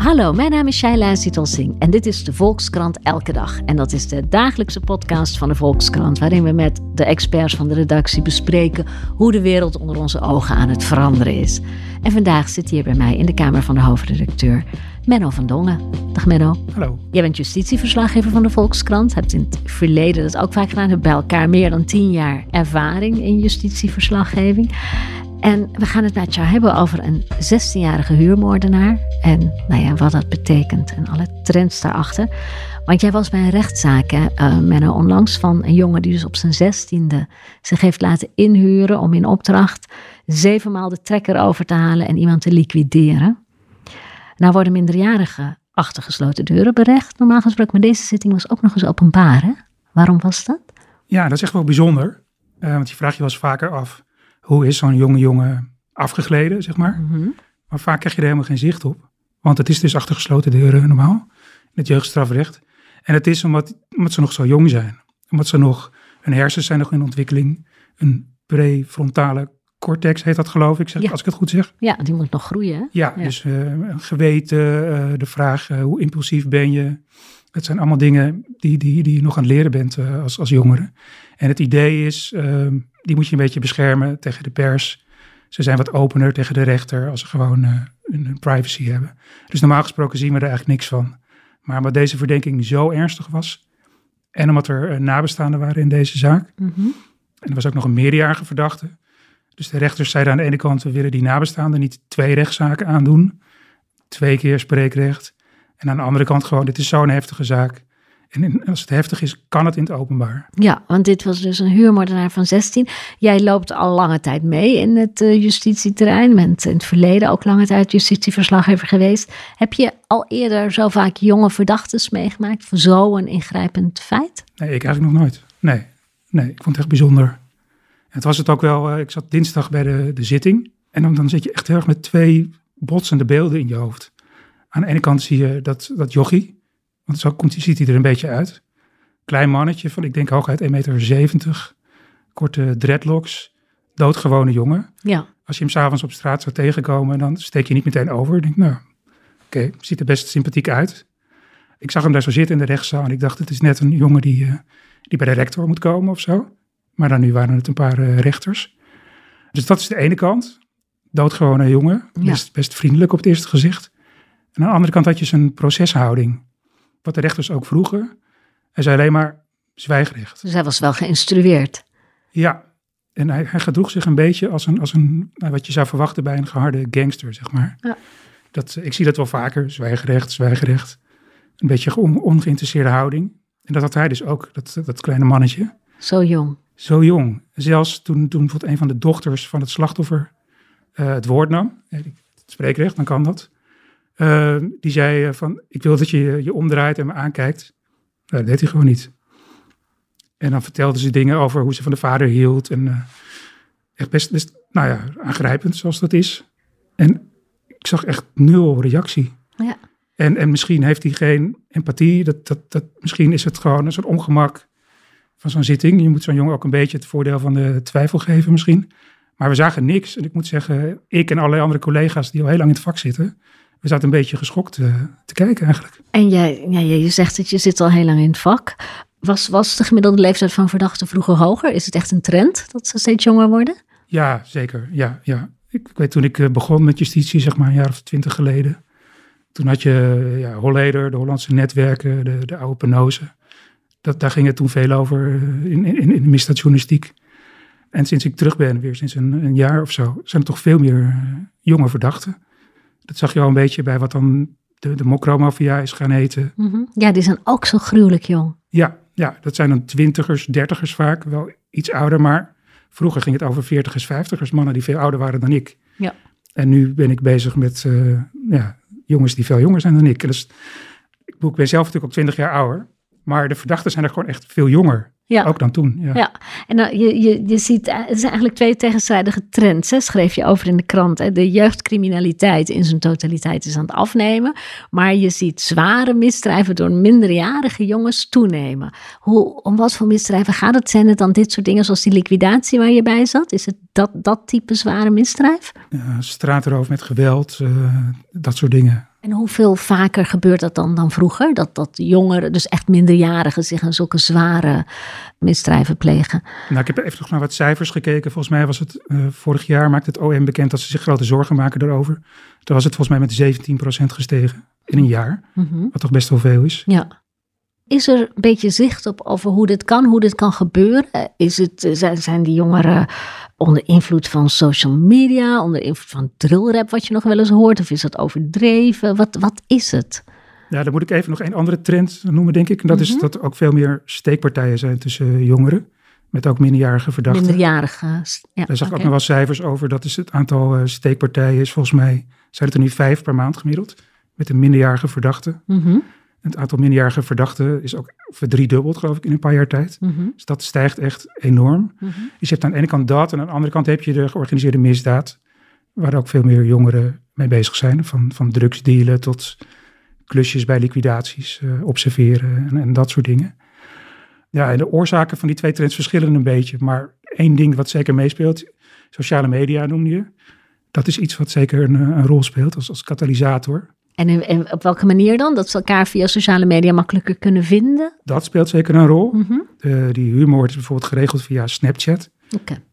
Hallo, mijn naam is Shaila Singh en dit is de Volkskrant Elke Dag. En dat is de dagelijkse podcast van de Volkskrant, waarin we met de experts van de redactie bespreken hoe de wereld onder onze ogen aan het veranderen is. En vandaag zit hier bij mij in de kamer van de hoofdredacteur Menno van Dongen. Dag Menno. Hallo. Jij bent justitieverslaggever van de Volkskrant, hebt in het verleden dat ook vaak gedaan, hebt bij elkaar meer dan tien jaar ervaring in justitieverslaggeving. En we gaan het met jou hebben over een 16-jarige huurmoordenaar. En nou ja, wat dat betekent en alle trends daarachter. Want jij was bij een rechtszaak, hè, uh, onlangs van een jongen die dus op zijn zestiende zich heeft laten inhuren om in opdracht zevenmaal de trekker over te halen en iemand te liquideren. Nou worden minderjarigen achter gesloten deuren berecht, normaal gesproken. Maar deze zitting was ook nog eens openbaar, hè? Waarom was dat? Ja, dat is echt wel bijzonder. Uh, want je vraagt je eens vaker af hoe is zo'n jonge jongen afgegleden, zeg maar. Mhm. Maar vaak krijg je er helemaal geen zicht op. Want het is dus achter gesloten deuren normaal, in het jeugdstrafrecht. En het is omdat, omdat ze nog zo jong zijn. Omdat ze nog, hun hersens zijn nog in ontwikkeling. Een prefrontale cortex heet dat geloof ik, zeg, Ja. als ik het goed zeg. Ja, die moet nog groeien, hè? Ja, Ja. dus eh, geweten, eh, de vraag eh, hoe impulsief ben je. Het zijn allemaal dingen die, die, die je nog aan het leren bent als, als jongere. En het idee is, ehm, die moet je een beetje beschermen tegen de pers. Ze zijn wat opener tegen de rechter als ze gewoon eh, hun, privacy hebben. Dus normaal gesproken zien we er eigenlijk niks van. Maar omdat deze verdenking zo ernstig was... en omdat er eh, nabestaanden waren in deze zaak... Mhm. En er was ook nog een meerderjarige verdachte. Dus de rechters zeiden aan de ene kant, we willen die nabestaanden niet twee rechtszaken aandoen. Twee keer spreekrecht. En aan de andere kant gewoon, dit is zo'n heftige zaak. En in- als het heftig is, kan het in het openbaar. Ja, want dit was dus een huurmoordenaar van 16. Jij loopt al lange tijd mee in het eh, justitieterrein. Bent in het verleden ook lange tijd justitieverslaggever geweest. Heb je al eerder zo vaak jonge verdachtes meegemaakt voor zo'n ingrijpend feit? Nee, ik eigenlijk nog nooit. Nee, nee, ik vond het echt bijzonder. En het was het ook wel, eh, ik zat dinsdag bij de, de zitting. En dan, dan zit je echt heel erg met twee botsende beelden in je hoofd. Aan de ene kant zie je dat, dat jochie, want zo komt, ziet hij er een beetje uit. Klein mannetje van, ik denk hooguit 1,70 meter, korte dreadlocks, doodgewone jongen. Ja. Als je hem s'avonds op straat zou tegenkomen, dan steek je niet meteen over. Ik denk, nou, oké, ziet er best sympathiek uit. Ik zag hem daar zo zitten in de rechtszaal en ik dacht, het is net een jongen die, eh, die bij de rector moet komen of zo. Maar dan nu waren het een paar eh, rechters. Dus dat is de ene kant. Doodgewone jongen, Ja. best, best vriendelijk op het eerste gezicht. En aan de andere kant had je zijn proceshouding. Wat de rechters ook vroegen. Hij zei alleen maar zwijgrecht. Dus hij was wel geïnstrueerd. Ja, en hij, hij gedroeg zich een beetje als een, als een nou, wat je zou verwachten bij een geharde gangster, zeg maar. Ja. Dat, ik zie dat wel vaker, zwijgerecht, zwijgerecht. Een beetje on, ongeïnteresseerde houding. En dat had hij dus ook, dat, dat kleine mannetje. Zo jong. Zo jong. Zelfs toen, toen bijvoorbeeld een van de dochters van het slachtoffer eh, het woord nam, eh, het spreekrecht, dan kan dat. Eh, die zei eh, van, ik wil dat je je- omdraait en me aankijkt. Nou, dat deed hij gewoon niet. En dan vertelde ze dingen over hoe ze van de vader hield. En eh, echt best, best, nou ja, aangrijpend zoals dat is. En ik zag echt nul reactie. Ja. En, en misschien heeft hij geen empathie. Dat, dat, dat, misschien is het gewoon een soort ongemak van zo'n zitting. Je moet zo'n jongen ook een beetje het voordeel van de twijfel geven misschien. Maar we zagen niks. En ik moet zeggen, ik en allerlei andere collega's die al heel lang in het vak zitten... we zaten een beetje geschokt eh, te kijken eigenlijk. En jij, ja, je zegt dat je zit al heel lang in het vak. Was, was de gemiddelde leeftijd van verdachten vroeger hoger? Is het echt een trend dat ze steeds jonger worden? Ja, zeker. Ja, ja. Ik, ik weet toen ik eh, begon met justitie, zeg maar een jaar of twintig geleden. Toen had je eh, ja, Holleder, de Hollandse netwerken, de, de oude penose. Dat, daar ging het toen veel over in, in, in de misdaadjournalistiek. En sinds ik terug ben, weer sinds een, een jaar of zo, zijn er toch veel meer jonge verdachten. Dat zag je al een beetje bij wat dan de, de mokromafia is gaan heten. Mhm. Ja, die zijn ook zo gruwelijk jong. Ja, ja, dat zijn dan twintigers, dertigers vaak, wel iets ouder, maar vroeger ging het over veertigers, vijftigers, mannen die veel ouder waren dan ik. Ja. En nu ben ik bezig met eh, ja, jongens die veel jonger zijn dan ik. Dus, ik ben zelf natuurlijk ook twintig jaar ouder, maar de verdachten zijn er gewoon echt veel jonger, Ja. ook dan toen. Ja. Ja, en nou, je, je, je ziet, eh, het zijn eigenlijk twee tegenstrijdige trends, hè, schreef je over in de krant. Hè. De jeugdcriminaliteit in zijn totaliteit is aan het afnemen, maar je ziet zware misdrijven door minderjarige jongens toenemen. Hoe, om wat voor misdrijven gaat het? Zijn het dan dit soort dingen zoals die liquidatie waar je bij zat? Is het dat, dat type zware misdrijf? Ja, straatroof met geweld, eh, dat soort dingen. En hoeveel vaker gebeurt dat dan dan vroeger? Dat, dat jongeren, dus echt minderjarigen, zich aan zulke zware misdrijven plegen? Nou, ik heb even nog naar wat cijfers gekeken. Volgens mij was het uh, vorig jaar, maakte het OM bekend dat ze zich grote zorgen maken daarover. Toen was het volgens mij met 17% gestegen in een jaar. Mhm. Wat toch best wel veel is. Ja. Is er een beetje zicht op over hoe dit kan, hoe dit kan gebeuren? Is het, eh, zijn, zijn die jongeren onder invloed van social media, onder invloed van drillrap, wat je nog wel eens hoort? Of is dat overdreven? Wat, wat is het? Ja, dan moet ik even nog een andere trend noemen, denk ik. En dat is Mhm. dat er ook veel meer steekpartijen zijn tussen jongeren. Met ook minderjarige verdachten. Minderjarigen. Ja, Daar zag ik ook nog wel cijfers over. Dat is het aantal eh, steekpartijen is volgens mij, zijn het er nu vijf per maand gemiddeld. Met een minderjarige verdachte. Mhm, Het aantal minderjarige verdachten is ook verdriedubbeld, geloof ik, in een paar jaar tijd. mhm, Dus dat stijgt echt enorm. mhm. Dus je hebt aan de ene kant dat en aan de andere kant heb je de georganiseerde misdaad. Waar ook veel meer jongeren mee bezig zijn. Van, van drugsdealen tot klusjes bij liquidaties, eh, observeren en, en dat soort dingen. Ja, en de oorzaken van die twee trends verschillen een beetje. Maar één ding wat zeker meespeelt, sociale media noemde je. Dat is iets wat zeker een, eh, een rol speelt als, als katalysator. En, op welke manier dan? Dat ze elkaar via sociale media makkelijker kunnen vinden? Dat speelt zeker een rol. Mhm. Die humor is bijvoorbeeld geregeld via Snapchat.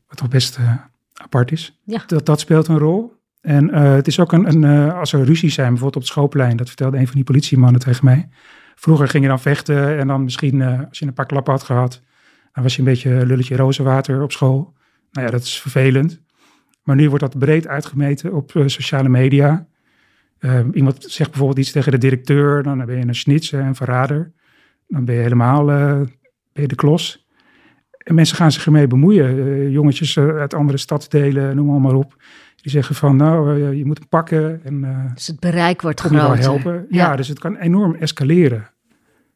Wat toch best eh, apart is. Ja. Dat, dat speelt een rol. En eh, het is ook een, een eh, als er ruzies zijn, bijvoorbeeld op het schoolplein, dat vertelde een van die politiemannen tegen mij. Vroeger ging je dan vechten en dan misschien, als je een paar klappen had gehad, dan was je een beetje lulletje rozenwater op school. Nou ja, dat is vervelend. Maar nu wordt dat breed uitgemeten op sociale media. Eh, iemand zegt bijvoorbeeld iets tegen de directeur, dan ben je een snitser, een verrader. Dan ben je helemaal ben je de klos. En mensen gaan zich ermee bemoeien. Eh, jongetjes eh, uit andere stadsdelen, noem maar, maar op. Die zeggen van, nou, je moet hem pakken en Dus het bereik wordt groter. helpen. Ja, dus het kan enorm escaleren.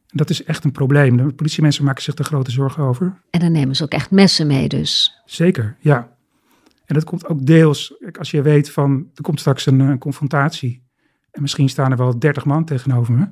En dat is echt een probleem. De politiemensen maken zich er grote zorgen over. En dan nemen ze ook echt messen mee dus. Zeker, ja. En dat komt ook deels, als je weet van, er komt straks een, confrontatie. En misschien staan er wel 30 man tegenover me.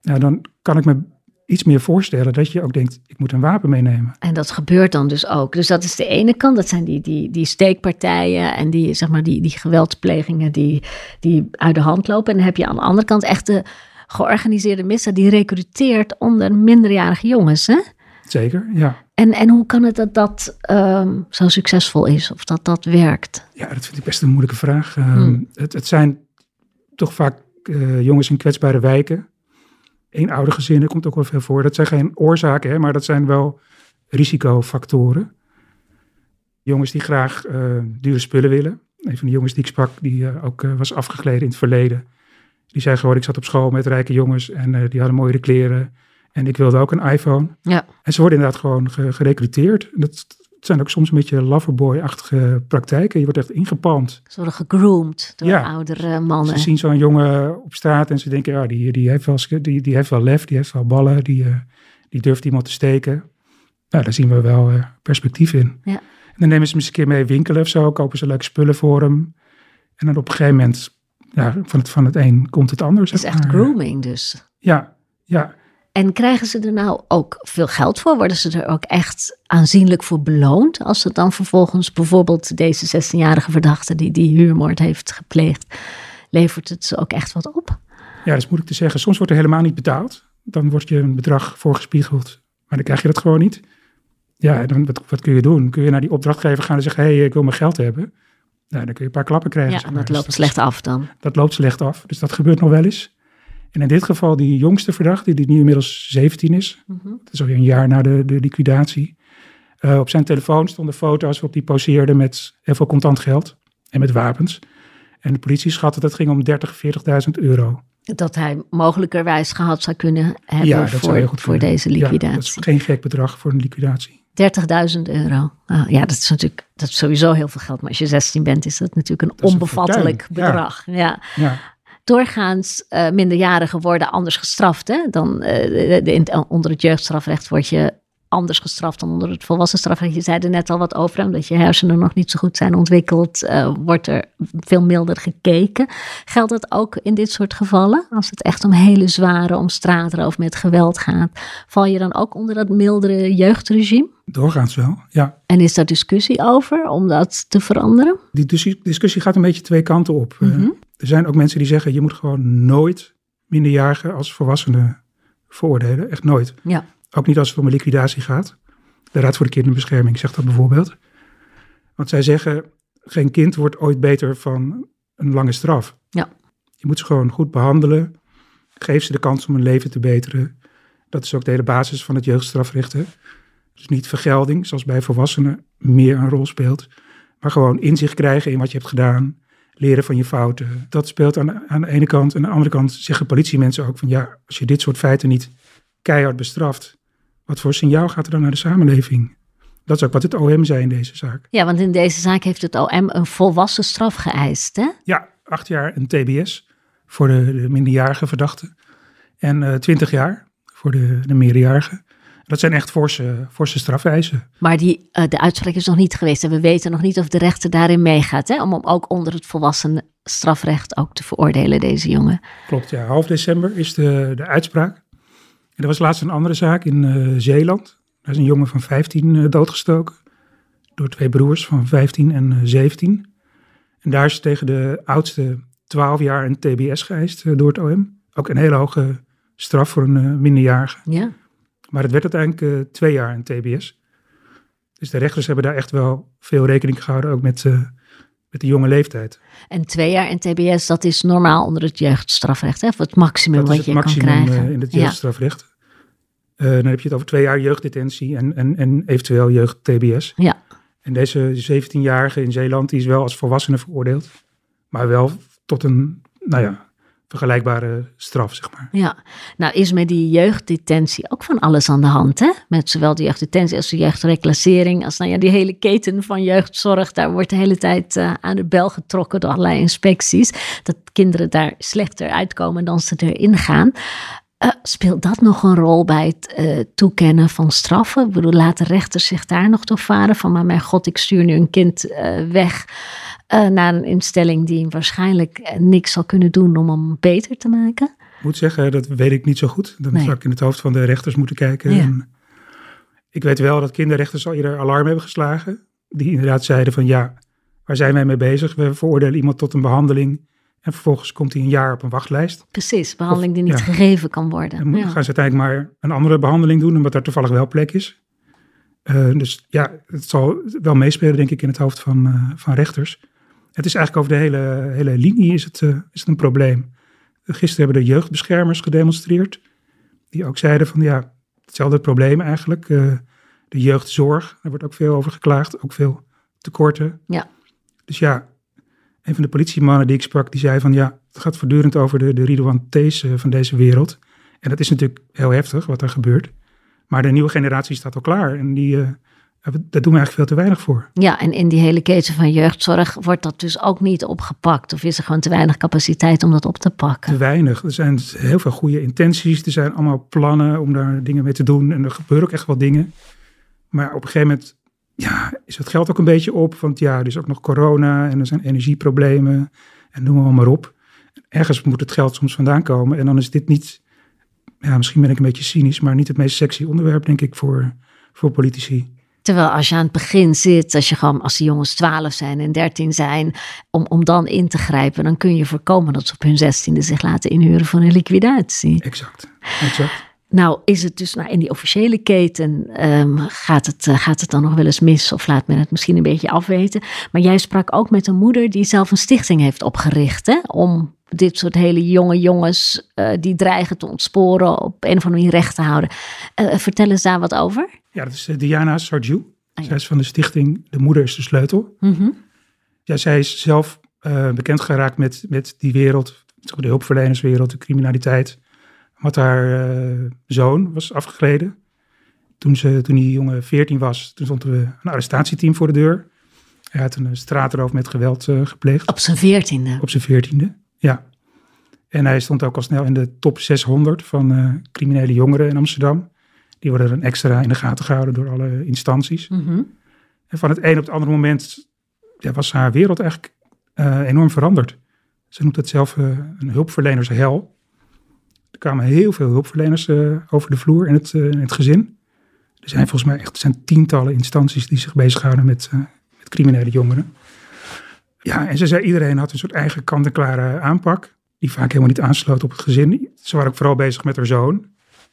Ja, dan kan ik me iets meer voorstellen dat je ook denkt, ik moet een wapen meenemen. En dat gebeurt dan dus ook. Dus dat is de ene kant. Dat zijn die, die, die steekpartijen en die, zeg maar, die, die geweldsplegingen die, die uit de hand lopen. En dan heb je aan de andere kant echt de georganiseerde misdaad die recruteert onder minderjarige jongens. Hè? Zeker, ja. En, en hoe kan het dat dat ehm, zo succesvol is? Of dat dat werkt? Ja, dat vind ik best een moeilijke vraag. Ehm, Hmm. het, het zijn toch vaak eh, jongens in kwetsbare wijken. Eenoudergezinnen komt ook wel veel voor. Dat zijn geen oorzaken, hè, maar dat zijn wel risicofactoren. Jongens die graag eh, dure spullen willen. Een van de jongens die ik sprak, die eh, ook was afgegleden in het verleden. Die zei gewoon, ik zat op school met rijke jongens en die hadden mooiere kleren. En ik wilde ook een iPhone. Ja. En ze worden inderdaad gewoon ge- gerecruiteerd. Dat zijn ook soms een beetje loverboy-achtige praktijken. Je wordt echt ingepalmd. Ze worden gegroomd door Ja. oudere mannen. Ze zien zo'n jongen op straat en ze denken, ja, die, die, heeft wel, die, die heeft wel lef, die heeft wel ballen, die, eh, die durft iemand te steken. Nou, daar zien we wel eh, perspectief in. Ja. En dan nemen ze hem eens een keer mee winkelen of zo, kopen ze leuke spullen voor hem. En dan op een gegeven moment, ja, van het, van het een komt het ander. Het is echt maar. grooming dus. Ja, ja. En krijgen ze er nou ook veel geld voor? Worden ze er ook echt aanzienlijk voor beloond? Als ze dan vervolgens bijvoorbeeld deze 16-jarige verdachte die die huurmoord heeft gepleegd, levert het ze ook echt wat op? Ja, dat is moeilijk te zeggen. Soms wordt er helemaal niet betaald. Dan wordt je een bedrag voorgespiegeld, maar dan krijg je dat gewoon niet. Ja, dan, wat, wat kun je doen? Kun je naar die opdrachtgever gaan en zeggen, hé, hey, ik wil mijn geld hebben. Nou, dan kun je een paar klappen krijgen. Ja, zeg maar. dat Dus loopt slecht af dan. Dat loopt slecht af, dus dat gebeurt nog wel eens. En in dit geval die jongste verdachte, die nu inmiddels 17 is. Mhm. Dat is alweer een jaar na de, de liquidatie. Eh, op zijn telefoon stonden foto's waarop hij poseerde met heel veel contant geld en met wapens. En de politie schatte dat het ging om 30, 40.000 euro. Dat hij mogelijkerwijs gehad zou kunnen hebben Ja, voor, goed voor deze Ja, dat is liquidatie. geen gek bedrag voor een liquidatie. 30.000 euro. Ah, ja, dat is natuurlijk dat is sowieso heel veel geld. Maar als je 16 bent, is dat natuurlijk een onbevattelijk bedrag. Ja. Ja, Doorgaans eh, minderjarigen worden anders gestraft. Hè? Dan, eh, onder het jeugdstrafrecht word je anders gestraft dan onder het volwassen strafrecht. Je zei er net al wat over, omdat je hersenen nog niet zo goed zijn ontwikkeld, uh, wordt er veel milder gekeken. Geldt dat ook in dit soort gevallen? Als het echt om hele zware, om straatroof met geweld gaat, val je dan ook onder dat mildere jeugdregime? Doorgaans wel, ja. En is daar discussie over om dat te veranderen? Die discussie gaat een beetje twee kanten op. Mm er zijn ook mensen die zeggen, je moet gewoon nooit minderjarigen als volwassenen veroordelen. Echt nooit. Ja. Ook niet als het om een liquidatie gaat. De Raad voor de Kinderbescherming zegt dat bijvoorbeeld. Want zij zeggen, geen kind wordt ooit beter van een lange straf. Ja. Je moet ze gewoon goed behandelen. Geef ze de kans om hun leven te beteren. Dat is ook de hele basis van het jeugdstrafrecht. Dus niet vergelding, zoals bij volwassenen meer een rol speelt. Maar gewoon inzicht krijgen in wat je hebt gedaan leren van je fouten. Dat speelt aan, aan de ene kant. En aan de andere kant zeggen politiemensen ook van ja, als je dit soort feiten niet keihard bestraft, wat voor signaal gaat er dan naar de samenleving? Dat is ook wat het OM zei in deze zaak. Ja, want in deze zaak heeft het OM een volwassen straf geëist, hè? Ja, acht jaar een TBS voor de, de minderjarige verdachte. En uh, twintig jaar voor de, de meerderjarige. Dat zijn echt forse, forse strafeisen. Maar die, uh, de uitspraak is nog niet geweest. En we weten nog niet of de rechter daarin meegaat. Hè? Om hem ook onder het volwassen strafrecht ook te veroordelen, deze jongen. Klopt, ja. Half december is de, de uitspraak. Er was laatst een andere zaak in uh, Zeeland. Daar is een jongen van 15 uh, doodgestoken. Door twee broers van 15 en 17. En daar is tegen de oudste 12 jaar een TBS geëist door het OM. Ook een hele hoge straf voor een minderjarige. Ja. Maar het werd uiteindelijk twee jaar in TBS. Dus de rechters hebben daar echt wel veel rekening gehouden, ook met, met de jonge leeftijd. En twee jaar in TBS, dat is normaal onder het jeugdstrafrecht, hè? Of het maximum wat je maximum, kan krijgen. In het jeugdstrafrecht. Ja. Dan heb je het over twee jaar jeugddetentie en, en, en eventueel jeugd-TBS. Ja. En deze 17-jarige in Zeeland, die is wel als volwassene veroordeeld. Maar wel tot een, nou ja, vergelijkbare straf, zeg maar. Ja, nou is met die jeugddetentie ook van alles aan de hand, hè? Met zowel de jeugddetentie als de jeugdreclassering, als nou ja, die hele keten van jeugdzorg, daar wordt de hele tijd uh, aan de bel getrokken door allerlei inspecties, dat kinderen daar slechter uitkomen dan ze erin gaan. Uh, speelt dat nog een rol bij het uh, toekennen van straffen? Ik bedoel, laten rechters zich daar nog door varen van, maar mijn god, ik stuur nu een kind weg uh, naar een instelling die waarschijnlijk eh, niks zal kunnen doen om hem beter te maken? Ik moet zeggen, dat weet ik niet zo goed. Dan nee. zou ik in het hoofd van de rechters moeten kijken. Ja. Ik weet wel dat kinderrechters al eerder alarm hebben geslagen. Die inderdaad zeiden van ja, waar zijn wij mee bezig? We veroordelen iemand tot een behandeling. En vervolgens komt hij een jaar op een wachtlijst. Precies, behandeling of, die niet ja. gegeven kan worden. En ja. gaan ze uiteindelijk maar een andere behandeling doen, omdat er toevallig wel plek is. Uh, dus ja, het zal wel meespelen, denk ik, in het hoofd van, uh, van rechters. Het is eigenlijk over de hele, hele linie is het, uh, is het een probleem. Gisteren hebben de jeugdbeschermers gedemonstreerd. Die ook zeiden van ja, hetzelfde probleem eigenlijk. De jeugdzorg, daar wordt ook veel over geklaagd. Ook veel tekorten. Ja. Dus ja, een van de politiemannen die ik sprak, die zei van ja, het gaat voortdurend over de, de Ridouan T's uh, van deze wereld. En dat is natuurlijk heel heftig wat er gebeurt. Maar de nieuwe generatie staat al klaar en die, uh, daar doen we eigenlijk veel te weinig voor. Ja, en in die hele keten van jeugdzorg wordt dat dus ook niet opgepakt. Of is er gewoon te weinig capaciteit om dat op te pakken? Te weinig. Er zijn heel veel goede intenties. Er zijn allemaal plannen om daar dingen mee te doen. En er gebeuren ook echt wel dingen. Maar op een gegeven moment ja, is het geld ook een beetje op. Want ja, er is ook nog corona en er zijn energieproblemen. En noem maar, maar op. Ergens moet het geld soms vandaan komen. En dan is dit niet, ja, misschien ben ik een beetje cynisch, maar niet het meest sexy onderwerp, denk ik, voor, voor politici. Terwijl als je aan het begin zit, als je gewoon als de jongens 12 zijn en 13 zijn, om, om dan in te grijpen, dan kun je voorkomen dat ze op hun zestiende zich laten inhuren voor een liquidatie. Exact, exact. Nou, is het dus nou, in die officiële keten, um, gaat, het, uh, gaat het dan nog wel eens mis of laat men het misschien een beetje afweten? Maar jij sprak ook met een moeder die zelf een stichting heeft opgericht hè, om dit soort hele jonge jongens uh, die dreigen te ontsporen op een of andere manier recht te houden. Uh, vertel eens daar wat over. Ja, dat is Diana Sarju. Ah, ja. Zij is van de stichting De Moeder is de Sleutel. Mm -hmm. Ja, zij is zelf bekend geraakt met, met die wereld, de hulpverlenerswereld, de criminaliteit. Wat haar zoon was afgegleden. Toen, ze, toen die jongen 14 was, toen stond er een arrestatieteam voor de deur. Hij had een straatroof met geweld gepleegd. Op zijn veertiende? Op zijn veertiende. Ja. En hij stond ook al snel in de top 600 van uh, criminele jongeren in Amsterdam. Die worden dan extra in de gaten gehouden door alle instanties. Mhm. En van het een op het andere moment ja, was haar wereld eigenlijk eh, enorm veranderd. Ze noemt het zelf een hulpverlenershel. Er kwamen heel veel hulpverleners uh, over de vloer in het, in het gezin. Er zijn volgens mij echt zijn tientallen instanties die zich bezighouden met, met criminele jongeren. Ja, en ze zei iedereen had een soort eigen kant-en-klare aanpak. Die vaak helemaal niet aansloot op het gezin. Ze waren ook vooral bezig met haar zoon,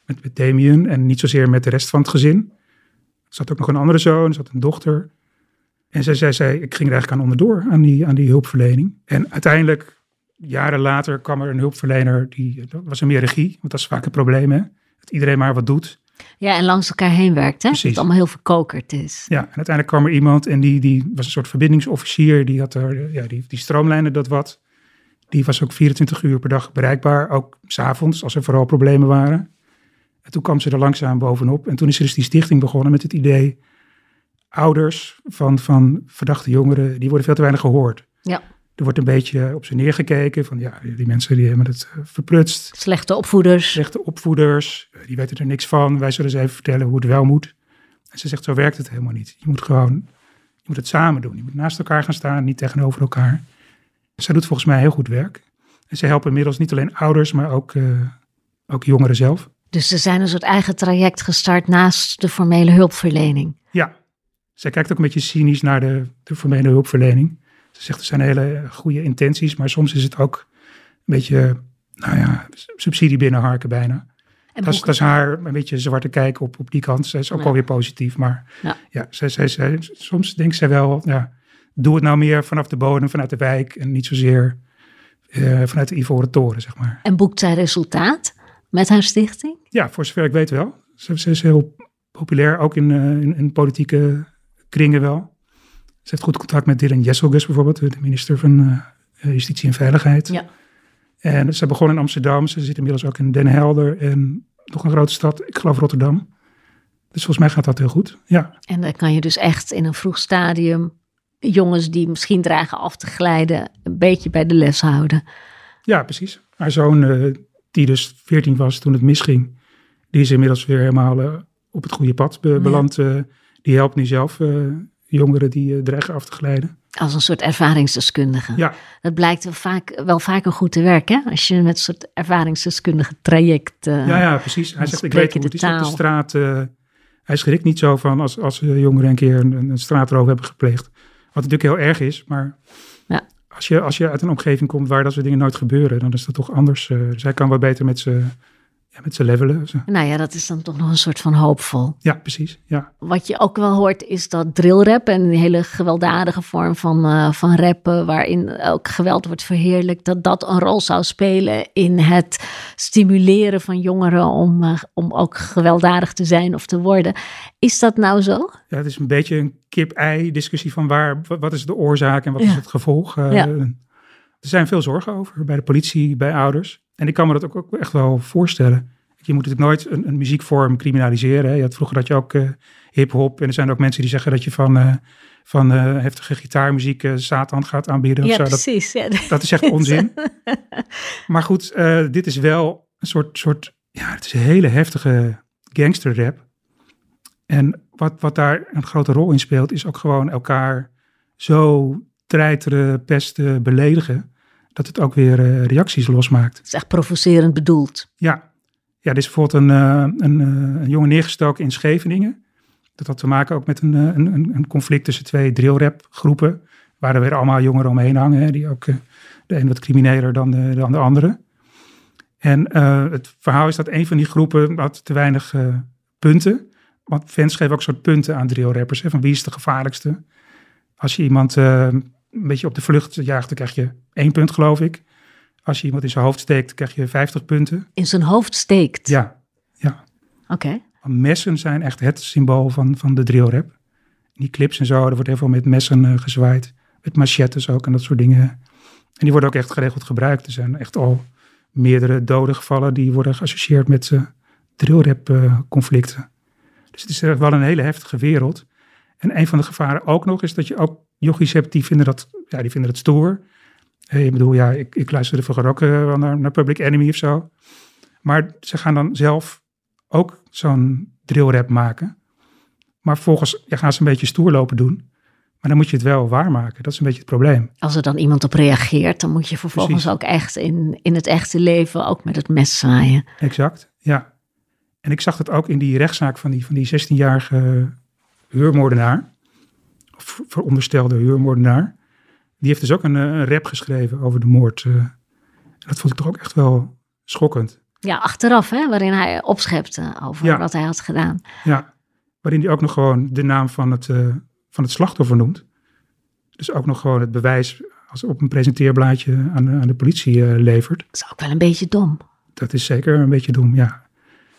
met, met Damien. En niet zozeer met de rest van het gezin. Er zat ook nog een andere zoon, er zat een dochter. En zij zei, zei, ik ging er eigenlijk aan onderdoor, aan die, aan die hulpverlening. En uiteindelijk, jaren later, kwam er een hulpverlener, die, dat was een meer regie, want dat is vaak een probleem, hè? Dat iedereen maar wat doet. Ja, en langs elkaar heen werkt, hè? Precies. Dat het allemaal heel verkokerd is. Ja, en uiteindelijk kwam er iemand en die, die was een soort verbindingsofficier, die had er, ja, die, die stroomlijnde dat wat. Die was ook 24 uur per dag bereikbaar, ook s'avonds, als er vooral problemen waren. En toen kwam ze er langzaam bovenop. En toen is er dus die stichting begonnen met het idee, ouders van, van verdachte jongeren, die worden veel te weinig gehoord. Ja. Er wordt een beetje op ze neergekeken van, ja, die mensen die hebben het uh, verprutst. Slechte opvoeders. Slechte opvoeders, uh, die weten er niks van. Wij zullen ze even vertellen hoe het wel moet. En ze zegt, zo werkt het helemaal niet. Je moet gewoon, je moet het samen doen. Je moet naast elkaar gaan staan, niet tegenover elkaar. Zij doet volgens mij heel goed werk. En ze helpen inmiddels niet alleen ouders, maar ook, uh, ook jongeren zelf. Dus ze zijn een soort eigen traject gestart naast de formele hulpverlening. Ja, zij kijkt ook een beetje cynisch naar de, de formele hulpverlening. Ze zegt er zijn hele goede intenties, maar soms is het ook een beetje, nou ja, subsidie binnenharken bijna. En Dat is, dat is haar een beetje zwarte kijk op, op die kant. Zij is ook Ja. alweer positief, maar Ja. ja, zij, zij, zij, soms denkt zij wel, ja, doe het nou meer vanaf de bodem, vanuit de wijk en niet zozeer eh, vanuit de Ivoren Toren, zeg maar. En boekt zij resultaat met haar stichting? Ja, voor zover ik weet wel. Ze, ze is heel populair, ook in, in, in politieke kringen wel. Ze heeft goed contact met Dylan Jesselgus bijvoorbeeld, de minister van eh, Justitie en Veiligheid. Ja. En ze begon in Amsterdam, ze zit inmiddels ook in Den Helder en nog een grote stad, ik geloof Rotterdam. Dus volgens mij gaat dat heel goed, ja. En dan kan je dus echt in een vroeg stadium jongens die misschien dreigen af te glijden, een beetje bij de les houden. Ja, precies. Haar zoon, eh, die dus 14 was toen het misging, die is inmiddels weer helemaal eh, op het goede pad be- Ja. beland. Eh, die helpt nu zelf eh, jongeren die eh, dreigen af te glijden. Als een soort ervaringsdeskundige. Ja, Dat blijkt wel, vaak, wel vaker goed te werken, hè? als je met een soort ervaringsdeskundige traject. eh, ja, ja, precies. Hij zegt, ik weet hoe het is op de straat. eh, hij schrikt niet zo van als, als jongeren een keer een, een straatroof hebben gepleegd. Wat natuurlijk heel erg is, maar Ja. als, je, als je uit een omgeving komt waar dat soort dingen nooit gebeuren, dan is dat toch anders. zij kan wat beter met ze met ze levelen. Nou ja, dat is dan toch nog een soort van hoopvol. Ja, precies. Ja. Wat je ook wel hoort is dat drillrap en een hele gewelddadige vorm van, eh, van rappen, waarin ook geweld wordt verheerlijkt, dat dat een rol zou spelen in het stimuleren van jongeren om, eh, om ook gewelddadig te zijn of te worden. Is dat nou zo? Ja, het is een beetje een kip-ei discussie van waar, wa- wat is de oorzaak en wat Ja. is het gevolg. Eh, Ja. Er zijn veel zorgen over bij de politie, bij ouders. En ik kan me dat ook, ook echt wel voorstellen. Je moet natuurlijk nooit een, een muziekvorm criminaliseren. Hè. Je had vroeger dat je ook eh, hip-hop. En er zijn ook mensen die zeggen dat je van, eh, van eh, heftige gitaarmuziek Satan gaat aanbieden. Of zo. Dat, precies. Ja. dat is echt onzin. maar goed, dit is wel een soort, soort. Ja, het is een hele heftige gangsterrap. En wat, wat daar een grote rol in speelt, is ook gewoon elkaar zo treiteren, pesten, beledigen. Dat het ook weer eh, reacties losmaakt. Het is echt provocerend bedoeld. Ja, ja er is bijvoorbeeld een, eh, een, eh, een jongen neergestoken in Scheveningen. Dat had te maken ook met een, een, een- conflict tussen twee drillrap groepen. Waar er weer allemaal jongeren omheen hangen. Hè, die ook de een wat crimineler dan de, dan de andere. En het verhaal is dat een van die groepen had te weinig punten. Want fans geven ook soort punten aan drillrappers. Hè, van wie is de gevaarlijkste? Als je iemand een beetje op de vlucht jaagt, dan krijg je één punt geloof ik. Als je iemand in zijn hoofd steekt, krijg je 50 punten. In zijn hoofd steekt. Ja, Oké. want messen zijn echt het symbool van, van de drillrap. Die clips en zo, er wordt heel veel met messen eh, gezwaaid. Met machetes ook en dat soort dingen. En die worden ook echt geregeld gebruikt. Er zijn echt al meerdere doden gevallen die worden geassocieerd met uh, drillrap eh, conflicten. Dus het is echt wel een hele heftige wereld. En een van de gevaren ook nog is dat je ook jochies hebt die vinden dat, ja, die vinden het stoer. Ik bedoel, ja, ik, ik luisterde vroeger ook wel naar, naar Public Enemy of zo. Maar ze gaan dan zelf ook zo'n drillrap maken. Maar vervolgens ja, gaan ze een beetje stoer lopen doen. Maar dan moet je het wel waarmaken. Dat is een beetje het probleem. Als er dan iemand op reageert, dan moet je vervolgens Precies. ook echt in, in het echte leven ook met het mes zwaaien. Exact, ja. En ik zag dat ook in die rechtszaak van die, van die 16-jarige huurmoordenaar. Veronderstelde huurmoordenaar. Die heeft dus ook een, eh, een rap geschreven over de moord. eh. Dat vond ik toch ook echt wel schokkend. Ja, achteraf, hè, waarin hij opschepte over Ja. wat hij had gedaan. Ja, waarin hij ook nog gewoon de naam van het, eh, van het slachtoffer noemt. Dus ook nog gewoon het bewijs als op een presenteerblaadje aan de, aan de politie eh, levert. Dat is ook wel een beetje dom. Dat is zeker een beetje dom, ja.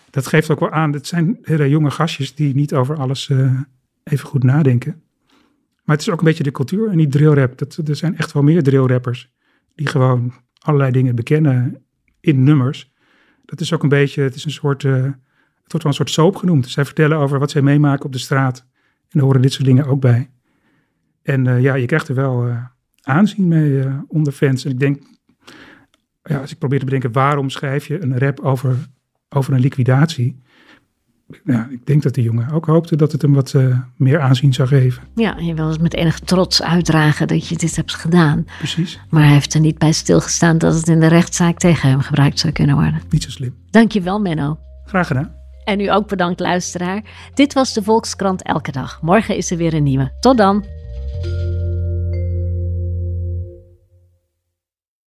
Dat geeft ook wel aan, het zijn hele jonge gastjes die niet over alles eh, even goed nadenken. Maar het is ook een beetje de cultuur en die drillrap. Dat, er zijn echt wel meer drillrappers die gewoon allerlei dingen bekennen in nummers. Dat is ook een beetje, het is een soort, eh, het wordt wel een soort soap genoemd. Zij vertellen over wat zij meemaken op de straat. En daar horen dit soort dingen ook bij. En eh, ja, je krijgt er wel eh, aanzien mee onder fans. En ik denk, ja, als ik probeer te bedenken, waarom schrijf je een rap over, over een liquidatie? Ja, ik denk dat die jongen ook hoopte dat het hem wat eh, meer aanzien zou geven. Ja, je wil het met enig trots uitdragen dat je dit hebt gedaan. Precies, Maar hij heeft er niet bij stilgestaan dat het in de rechtszaak tegen hem gebruikt zou kunnen worden. niet zo slim. Dankjewel, Menno. Graag gedaan. En u ook bedankt, luisteraar. Dit was de Volkskrant Elke Dag. Morgen is er weer een nieuwe. Tot dan.